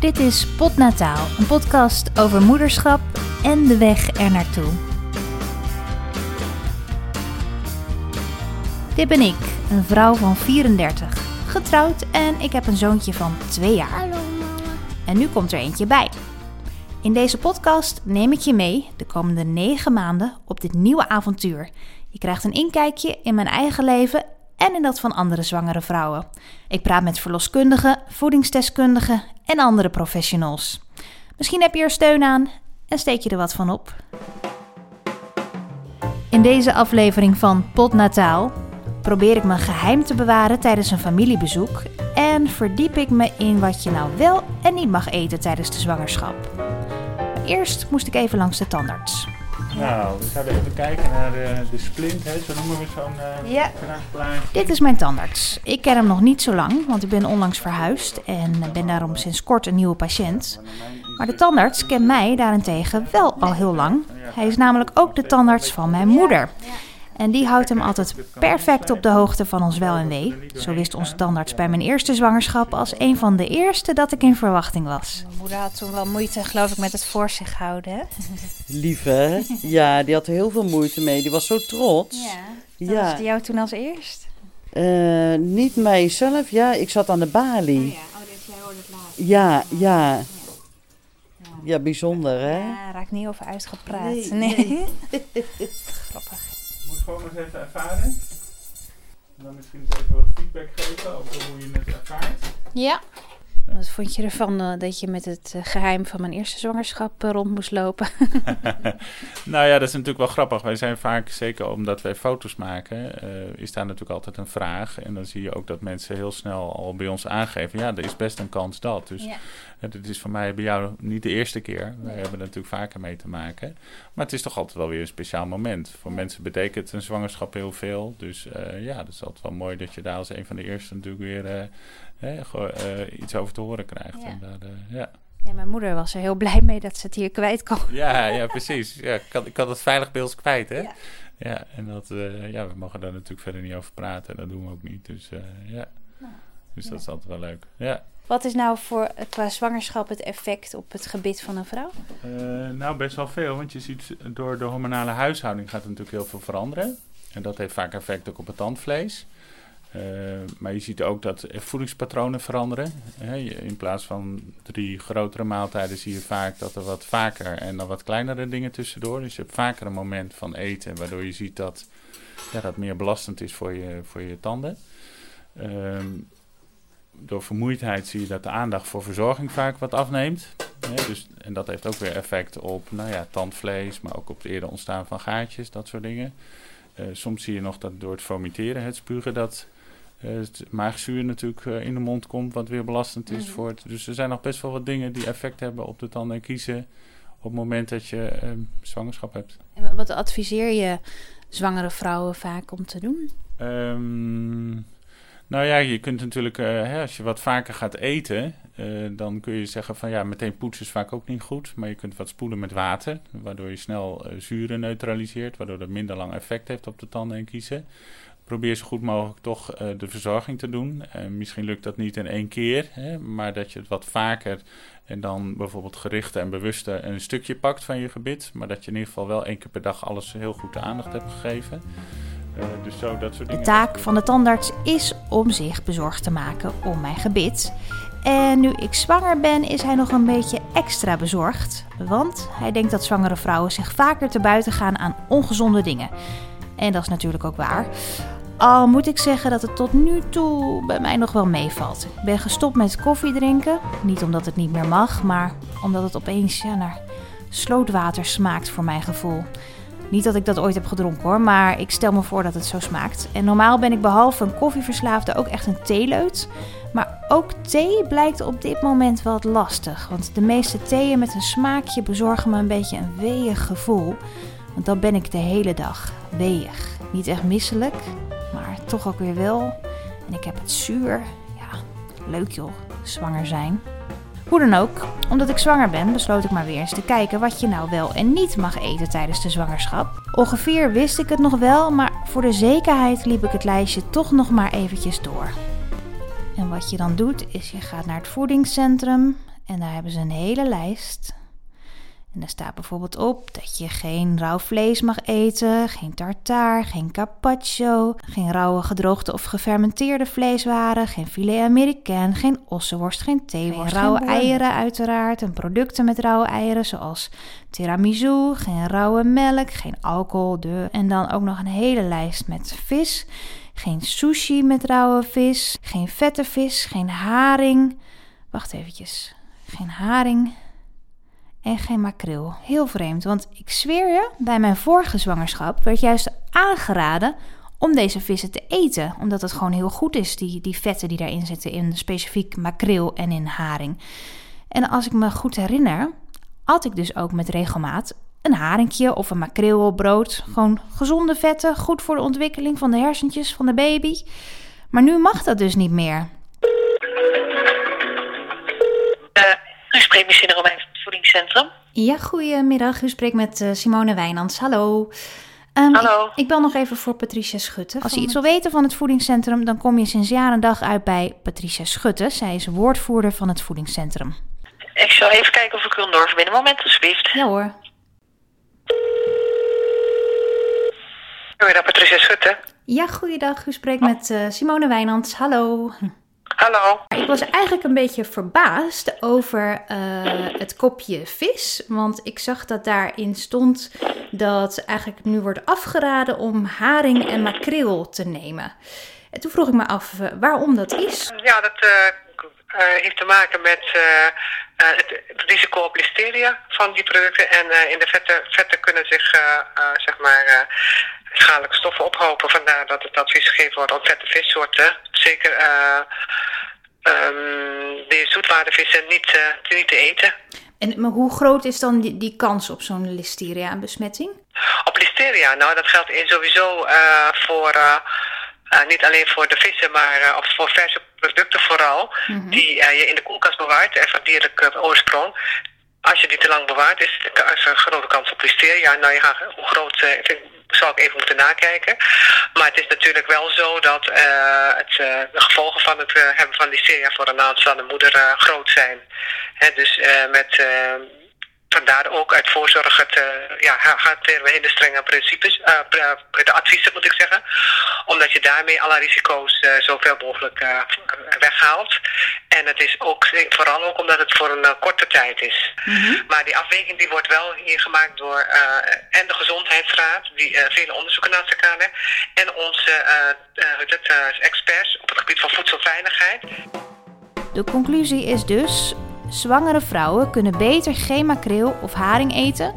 Dit is Potnataal, een podcast over moederschap en de weg er naartoe. Dit ben ik, een vrouw van 34, getrouwd en ik heb een zoontje van 2 jaar. Hallo mama. En nu komt er eentje bij. In deze podcast neem ik je mee de komende 9 maanden op dit nieuwe avontuur. Je krijgt een inkijkje in mijn eigen leven en in dat van andere zwangere vrouwen. Ik praat met verloskundigen, voedingsdeskundigen en andere professionals. Misschien heb je er steun aan en steek je er wat van op. In deze aflevering van Potnataal probeer ik mijn geheim te bewaren tijdens een familiebezoek en verdiep ik me in wat je nou wel en niet mag eten tijdens de zwangerschap. Maar eerst moest ik even langs de tandarts. Nou, we zouden even kijken naar de, de splint, hè? zo noemen we zo'n uh, Ja. Dit is mijn tandarts. Ik ken hem nog niet zo lang, want ik ben onlangs verhuisd en ben daarom sinds kort een nieuwe patiënt. Maar de tandarts kent mij daarentegen wel al heel lang. Hij is namelijk ook de tandarts van mijn moeder. En die houdt hem altijd perfect op de hoogte van ons wel en wee. Zo wist onze tandarts bij mijn eerste zwangerschap als een van de eerste dat ik in verwachting was. Mijn moeder had toen wel moeite, geloof ik, met het voor zich houden. Hè? Lief hè? Ja, die had er heel veel moeite mee. Die was zo trots. Dat Ja. was die jou toen als eerst? Eh, niet mijzelf, ja. Ik zat aan de balie. oh, dus jij hoorde het laat. Ja, ja. Ja, bijzonder hè? Ja, raak niet over uitgepraat. Nee, Nee. nee. Grappig. Gewoon eens even ervaren. En dan misschien even wat feedback geven over hoe je het ervaart. Ja. Wat vond je ervan eh, dat je met het eh, geheim van mijn eerste zwangerschap eh, rond moest lopen? nou ja, dat is natuurlijk wel grappig. Wij zijn vaak, zeker omdat wij foto's maken, is daar natuurlijk altijd een vraag. En dan zie je ook dat mensen heel snel al bij ons aangeven, ja, er is best een kans dat. Dus Ja. dit is voor mij bij jou niet de eerste keer. Wij hebben er natuurlijk vaker mee te maken. Maar het is toch altijd wel weer een speciaal moment. Voor mensen betekent een zwangerschap heel veel. Dus ja, dat is altijd wel mooi dat je daar als een van de eerste natuurlijk weer eh, iets over te horen krijgt. Ja. En daar, eh, ja. ja, mijn moeder was er heel blij mee dat ze het hier kwijt kon. Ja, ja, precies. Ja, ik, had, ik had het veilig bij ons kwijt, hè? Ja. Ja, en dat, eh, ja, we mogen daar natuurlijk verder niet over praten. En dat doen we ook niet. Dus eh, ja. Dus dat is altijd wel leuk. Ja. Wat is nou voor qua zwangerschap het effect op het gebit van een vrouw? Nou, best wel veel. Want je ziet door de hormonale huishouding gaat er natuurlijk heel veel veranderen. En dat heeft vaak effect ook op het tandvlees. Eh, maar je ziet ook dat voedingspatronen veranderen. Hè, in plaats van drie grotere maaltijden zie je vaak dat er wat vaker en dan wat kleinere dingen tussendoor. Dus je hebt vaker een moment van eten waardoor je ziet dat ja, dat meer belastend is voor je, voor je tanden. Ehm, door vermoeidheid zie je dat de aandacht voor verzorging vaak wat afneemt. Hè, dus, en dat heeft ook weer effect op nou ja, tandvlees, maar ook op het eerder ontstaan van gaatjes, dat soort dingen. Eh, soms zie je nog dat door het vomiteren, het spugen, dat het maagzuur natuurlijk eh, in de mond komt, wat weer belastend is Mhm. voor het. Dus er zijn nog best wel wat dingen die effect hebben op de tanden en kiezen op het moment dat je eh, zwangerschap hebt. En wat adviseer je zwangere vrouwen vaak om te doen? Ehm, nou ja, je kunt natuurlijk, eh, hè, als je wat vaker gaat eten, eh, dan kun je zeggen van ja, meteen poetsen is vaak ook niet goed. Maar je kunt wat spoelen met water, waardoor je snel eh, zuren neutraliseert, waardoor dat minder lang effect heeft op de tanden en kiezen. Probeer zo goed mogelijk toch eh, de verzorging te doen. En misschien lukt dat niet in één keer, hè, maar dat je het wat vaker en dan bijvoorbeeld gerichter en bewuster een stukje pakt van je gebit. Maar dat je in ieder geval wel één keer per dag alles heel goed de aandacht hebt gegeven. Eh, dus zo, dat soort De dingen. taak van de tandarts is om zich bezorgd te maken om mijn gebit. En nu ik zwanger ben, is hij nog een beetje extra bezorgd. Want hij denkt dat zwangere vrouwen zich vaker te buiten gaan aan ongezonde dingen. En dat is natuurlijk ook waar. Al moet ik zeggen dat het tot nu toe bij mij nog wel meevalt. Ik ben gestopt met koffie drinken. Niet omdat het niet meer mag, maar omdat het opeens ja, naar slootwater smaakt voor mijn gevoel. Niet dat ik dat ooit heb gedronken hoor, maar ik stel me voor dat het zo smaakt. En normaal ben ik behalve een koffieverslaafde ook echt een theeleut. Maar ook thee blijkt op dit moment wel lastig. Want de meeste theeën met een smaakje bezorgen me een beetje een weeig gevoel. Want dan ben ik de hele dag weeig. Niet echt misselijk, toch ook weer wel. En ik heb het zuur. Ja, leuk joh, zwanger zijn. Hoe dan ook, omdat ik zwanger ben, besloot ik maar weer eens te kijken wat je nou wel en niet mag eten tijdens de zwangerschap. Ongeveer wist ik het nog wel, maar voor de zekerheid liep ik het lijstje toch nog maar eventjes door. En wat je dan doet, is je gaat naar het voedingscentrum En daar hebben ze een hele lijst. En daar staat bijvoorbeeld op dat je geen rauw vlees mag eten, geen tartaar, geen carpaccio, geen rauwe gedroogde of gefermenteerde vleeswaren, geen filet américain, geen ossenworst, geen theeworst, Geen rauwe eieren uiteraard en producten met rauwe eieren zoals tiramisu, geen rauwe melk, geen alcohol, de en dan ook nog een hele lijst met vis, geen sushi met rauwe vis, geen vette vis, geen haring. Wacht eventjes. Geen haring en geen makreel. Heel vreemd, want ik zweer je, bij mijn vorige zwangerschap werd juist aangeraden om deze vissen te eten. Omdat het gewoon heel goed is, die, die vetten die daarin zitten, in specifiek makreel en in haring. En als ik me goed herinner, at ik dus ook met regelmaat een haringje of een makreel op brood. Gewoon gezonde vetten, goed voor de ontwikkeling van de hersentjes van de baby. Maar nu mag dat dus niet meer. Uh, u spreekt misschien nog voedingscentrum. Ja, goedemiddag. U spreekt met eh, Simone Wijnands. Hallo. Ehm, Hallo. Ik, ik bel nog even voor Patricia Schutte. Als je iets wil weten van het voedingscentrum, dan kom je sinds jaar en dag uit bij Patricia Schutte. Zij is woordvoerder van het voedingscentrum. Ik zal even kijken of ik u kan doorverbinden. Moment, alsjeblieft. Ja hoor. Goeiedag, Patricia Schutte. Ja, goeiedag. U spreekt met eh, Simone Wijnands. Hallo. Hallo. Ik was eigenlijk een beetje verbaasd over eh, het kopje vis. Want ik zag dat daarin stond dat eigenlijk nu wordt afgeraden om haring en makreel te nemen. En toen vroeg ik me af eh, waarom dat is. Ja, dat eh, heeft te maken met het, risico op listeria van die producten. En in de vetten, vetten kunnen zich, zeg maar, schadelijke stoffen ophopen. Vandaar dat het advies gegeven wordt om vette vissoorten, zeker eh ehm, de zoetwaardevissen, niet, eh, niet te eten. En maar hoe groot is dan die, die kans op zo'n listeria-besmetting? Op listeria, nou dat geldt in sowieso eh, voor niet alleen voor de vissen, maar of voor verse producten vooral, die eh, je in de koelkast bewaart en van dierlijke oorsprong. Als je die te lang bewaart, is er een grote kans op listeria. Nou, je gaat, hoe groot ik zou ik even moeten nakijken. Maar het is natuurlijk wel zo dat eh, het, eh, de gevolgen van het eh, hebben van listeria voor een aanstaande moeder groot zijn. Dus met vandaar ook uit voorzorg het, eh, ja, hanteren we hele strenge principes, eh, de adviezen moet ik zeggen. Omdat je daarmee alle risico's eh, zoveel mogelijk eh, weghaalt. En het is ook, vooral ook omdat het voor een korte tijd is. Maar die afweging die wordt wel hier gemaakt door eh, en de Gezondheidsraad, die eh, vele onderzoeken naast elkaar en onze eh, eh, eh, experts op het gebied van voedselveiligheid. De conclusie is dus: zwangere vrouwen kunnen beter geen makreel of haring eten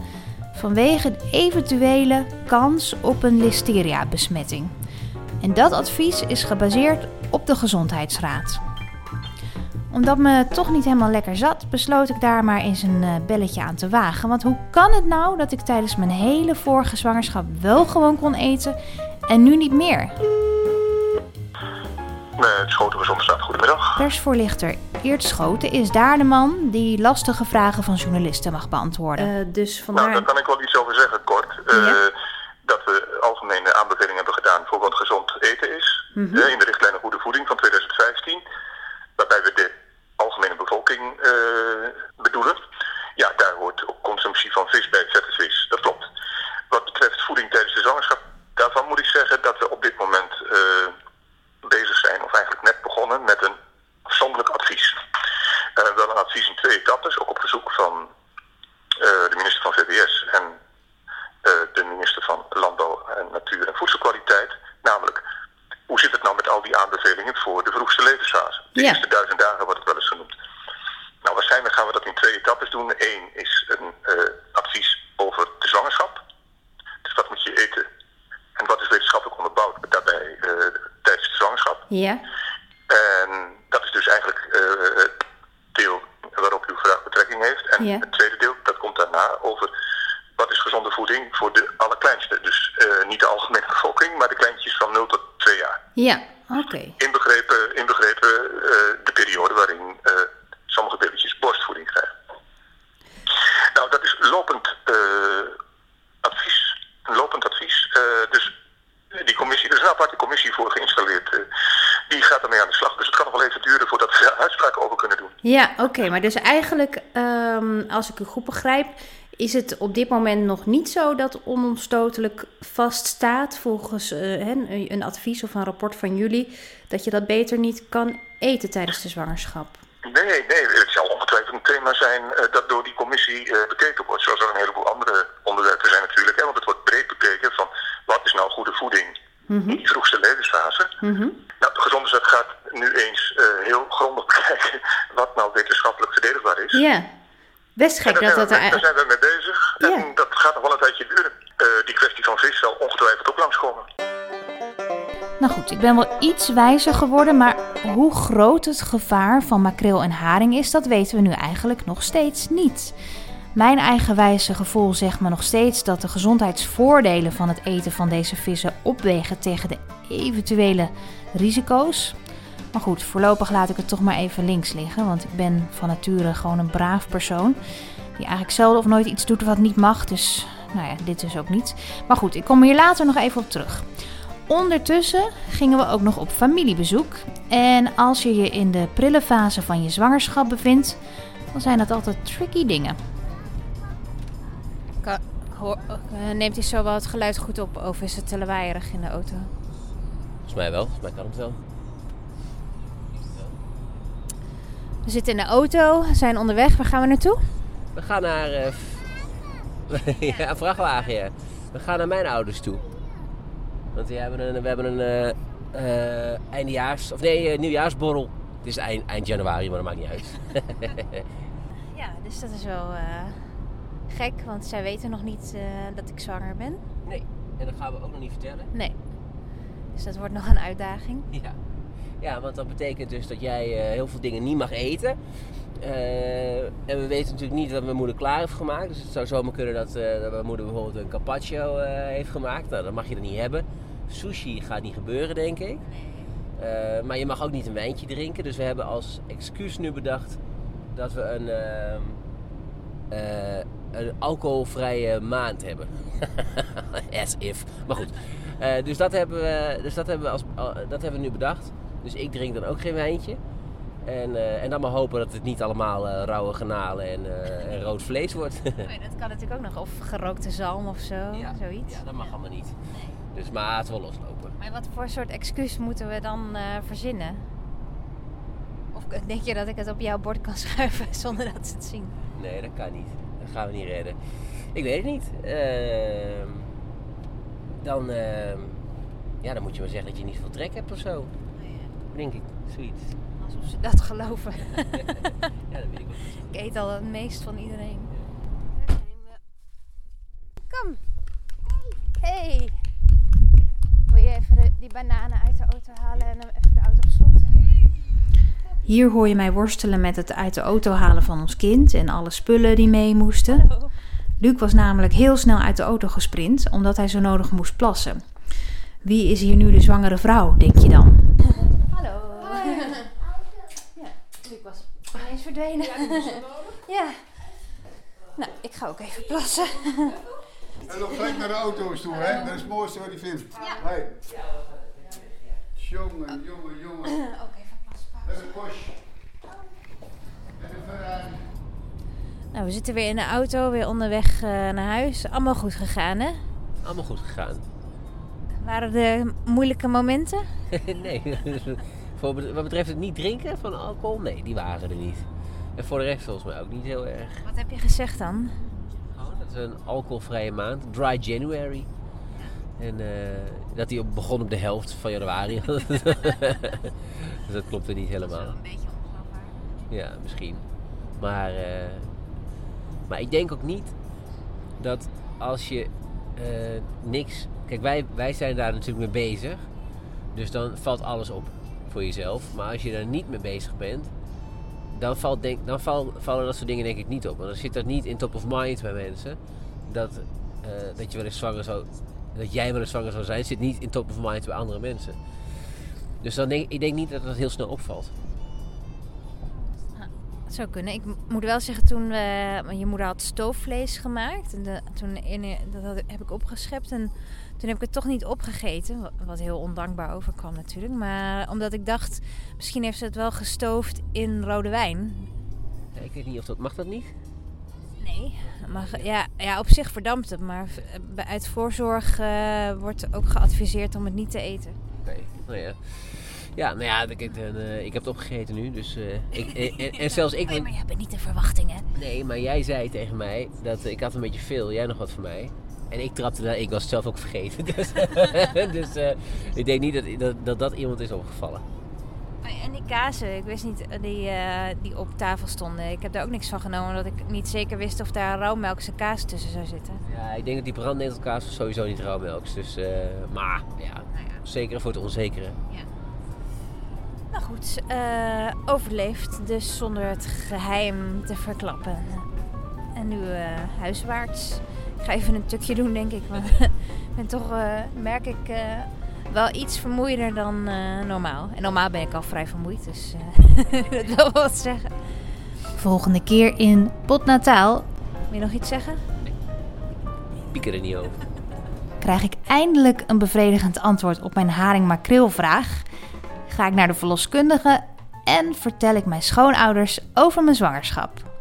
vanwege de eventuele kans op een listeria-besmetting. En dat advies is gebaseerd op de Gezondheidsraad. Omdat me het toch niet helemaal lekker zat, besloot ik daar maar eens een eh, belletje aan te wagen. Want hoe kan het nou dat ik tijdens mijn hele vorige zwangerschap wel gewoon kon eten en nu niet meer? Met Schoten Gezondstraat, goedemiddag. Persvoorlichter Eert Schoten is daar de man die lastige vragen van journalisten mag beantwoorden. dus Nou, vandaar... daar kan ik wel iets over zeggen, kort. Eh, Ja. Dat we algemene aanbevelingen hebben gedaan voor wat gezond eten is. Mhm. Eh, in de richtlijn Goede Voeding van 2015. Waarbij we de algemene bevolking eh, bedoelen. Ja, daar hoort ook consumptie van vis bij, vette vis. Dat klopt. Wat betreft voeding tijdens de zwangerschap, daarvan moet ik zeggen dat we op dit moment eh, bezig zijn, of eigenlijk net begonnen, met een afzonderlijk advies. Eh, wel een advies in twee etappes, ook op verzoek van eh, de minister van VWS en eh, de minister van Landbouw en Natuur en Voedselkwaliteit. Namelijk, hoe zit het nou met al die aanbevelingen voor de vroegste levensfase? De Ja. eerste duizend dagen wordt het wel eens genoemd. Nou, waarschijnlijk gaan we dat in twee etappes doen. Eén is een eh, advies over de zwangerschap. Dus wat moet je eten en wat is wetenschappelijk onderbouwd daarbij eh, tijdens de zwangerschap. Ja, En dat is dus eigenlijk eh, het deel waarop uw vraag betrekking heeft. En Ja. het tweede deel, dat komt daarna over wat is gezonde voeding voor de allerkleinste. Dus eh, niet de algemene bevolking, maar de kleintjes van 0 tot 2 jaar. ja, oké. Inbegrepen, inbegrepen eh, de periode waarin eh, sommige baby's borstvoeding krijgen. Nou, dat is lopend eh, advies. Een lopend advies. Eh, dus die commissie, er is een aparte commissie voor geïnstalleerd. eh, die gaat ermee aan de slag. Dus het kan nog wel even duren voordat we daar uitspraken over kunnen doen. Ja, oké. maar dus eigenlijk, ehm, als ik u goed begrijp, is het op dit moment nog niet zo dat onomstotelijk vaststaat volgens uh, een advies of een rapport van jullie, dat je dat beter niet kan eten tijdens de zwangerschap? Nee, nee, het zal ongetwijfeld een thema zijn uh, dat door die commissie uh, bekeken wordt. Zoals er een heleboel andere onderwerpen zijn natuurlijk. Hè, want het wordt breed bekeken van wat is nou goede voeding mm in die vroegste levensfase. Mm -hmm. Nou, de gezondheid gaat nu eens uh, heel grondig bekijken wat nou wetenschappelijk verdedigbaar is. Ja, best gek dat dat er... Daar zijn we mee bezig. Ja. En dat gaat nog wel een tijdje duren. die kwestie van vis zal ongetwijfeld ook langskomen. Nou goed, ik ben wel iets wijzer geworden, maar hoe groot het gevaar van makreel en haring is, dat weten we nu eigenlijk nog steeds niet. Mijn eigenwijze gevoel zegt me nog steeds dat de gezondheidsvoordelen van het eten van deze vissen opwegen tegen de eventuele risico's. Maar goed, voorlopig laat ik het toch maar even links liggen, want ik ben van nature gewoon een braaf persoon. Die eigenlijk zelden of nooit iets doet wat niet mag, dus nou ja, dit dus ook niet. Maar goed, ik kom hier later nog even op terug. Ondertussen gingen we ook nog op familiebezoek. En als je je in de prille fase van je zwangerschap bevindt, dan zijn dat altijd tricky dingen. Eh, neemt hij zo wel het geluid goed op of is het te lawaaierig in de auto? Volgens mij wel, volgens mij kan het wel. We zitten in de auto, zijn onderweg. Waar gaan we naartoe? We gaan naar. Uh, ja, een vrachtwagen. Ja. We gaan naar mijn ouders toe. Want we hebben een, we hebben een uh, eindejaars, of nee, nieuwjaarsborrel. Het is eind, eind januari, maar dat maakt niet uit. ja, dus dat is wel gek, want zij weten nog niet dat ik zwanger ben. Nee, en dat gaan we ook nog niet vertellen. Nee. Dus dat wordt nog een uitdaging. Ja, ja want dat betekent dus dat jij heel veel dingen niet mag eten. Uh, en we weten natuurlijk niet wat mijn moeder klaar heeft gemaakt. Dus het zou zomaar kunnen dat, dat mijn moeder bijvoorbeeld een carpaccio heeft gemaakt. Nou, dat mag je er niet hebben. Sushi gaat niet gebeuren, denk ik. maar je mag ook niet een wijntje drinken. Dus we hebben als excuus nu bedacht dat we een, een alcoholvrije maand hebben. As if. Maar goed. dus, dat hebben we, dus dat hebben we, als, dat hebben we nu bedacht. Dus ik drink dan ook geen wijntje. En, uh, en dan maar hopen dat het niet allemaal uh, rauwe granalen en, uh, en, rood vlees wordt. ja, dat kan natuurlijk ook nog. Of gerookte zalm of zo, ja, zoiets. Ja, dat mag allemaal niet. Nee. Dus maar het wel loslopen. Maar wat voor soort excuus moeten we dan verzinnen? Of denk je dat ik het op jouw bord kan schuiven zonder dat ze het zien? Nee, dat kan niet. Dat gaan we niet redden. Ik weet het niet. Ehm, dan, ehm, ja, dan moet je maar zeggen dat je niet veel trek hebt of zo. Denk ik, zoiets. Alsof ze dat geloven. ja, dat weet ik wel. Ik eet al het meest van iedereen. Kom. Hey. Wil je even de, die bananen uit de auto halen en even de auto op slot? Hier hoor je mij worstelen met het uit de auto halen van ons kind en alle spullen die mee moesten. Luc was namelijk heel snel uit de auto gesprint omdat hij zo nodig moest plassen. Wie is hier nu de zwangere vrouw, denk je dan? Hallo. Ja, Luc was ineens verdwenen. Ja. Nou, ik ga ook even plassen. En nog gelijk naar de auto's toe, hè? Dat is het mooiste wat hij vindt. Ja. Hey. Jongen, jongen, jongen. Ook even plassen. En een Porsche. En een Ferrari. Nou, we zitten weer in de auto, weer onderweg uh, naar huis. Allemaal goed gegaan, hè? Allemaal goed gegaan. Waren er moeilijke momenten? nee. Voor wat betreft het niet drinken van alcohol, nee, die waren er niet. En voor de rest volgens mij ook niet heel erg. Wat heb je gezegd dan? Oh, dat is een alcoholvrije maand, dry January. En uh, dat die begon op de helft van januari. dus dat klopte niet helemaal. Dat is een beetje ongeloofwaardig. Ja, misschien. Maar, uh, maar ik denk ook niet dat als je uh, niks. Kijk, wij, wij zijn daar natuurlijk mee bezig. Dus dan valt alles op voor jezelf. Maar als je daar niet mee bezig bent, dan, valt denk, dan val, vallen dat soort dingen denk ik niet op. Want dan zit dat niet in top of mind bij mensen. Dat, uh, dat je wel zwanger. Dat jij wel eens zwanger zou zijn, zit niet in top of mind bij andere mensen. Dus dan denk ik denk niet dat dat heel snel opvalt. Zou kunnen. Ik moet wel zeggen, toen we, je moeder had stoofvlees gemaakt. En de, toen in, dat had, heb ik opgeschept. En toen heb ik het toch niet opgegeten. Wat heel ondankbaar overkwam natuurlijk. Maar omdat ik dacht, misschien heeft ze het wel gestoofd in rode wijn. Ja, ik weet niet of dat... Mag dat niet? Nee, maar ja, ja, op zich verdampt het, maar v- uit voorzorg eh, wordt ook geadviseerd om het niet te eten. Oké, nou ja. Ja, nou ja, dan, eh, ik heb het opgegeten nu, dus... eh, ik, en, zelfs ik... Nee, maar je hebt niet de verwachtingen. Nee, maar jij zei tegen mij dat ik had een beetje veel, jij nog wat van mij. En ik trapte daar, ik was het zelf ook vergeten. Dus, dus eh, ik denk niet dat, dat, dat dat iemand is opgevallen. En die kazen, ik wist niet eh, die, eh, die op tafel stonden. Ik heb daar ook niks van genomen, omdat ik niet zeker wist of daar rauwmelkse kaas tussen zou zitten. Ja, ik denk dat die brandnetelkaas sowieso niet rauwmelks. Dus, eh, maar ja, zeker voor het onzekere. Nou goed, eh, overleefd, dus zonder het geheim te verklappen. En nu eh, huiswaarts. Ik ga even een tukje doen, denk ik. Want ik ben toch, eh, merk ik, eh, wel iets vermoeider dan eh, normaal. En normaal ben ik al vrij vermoeid, dus eh, dat wil wel wat zeggen. Volgende keer in Potnataal Wil je nog iets zeggen? Piek er niet over. krijg ik eindelijk een bevredigend antwoord op mijn haring-makreel-vraag. Ga ik naar de verloskundige en vertel ik mijn schoonouders over mijn zwangerschap.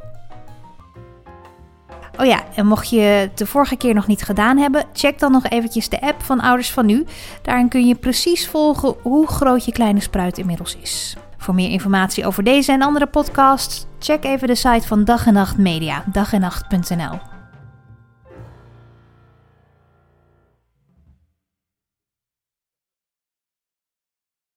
Oh ja, en mocht je het de vorige keer nog niet gedaan hebben, check dan nog eventjes de app van Ouders van Nu. Daarin kun je precies volgen hoe groot je kleine spruit inmiddels is. Voor meer informatie over deze en andere podcasts, check even de site van Dag en Nacht Media, dagennacht.nl.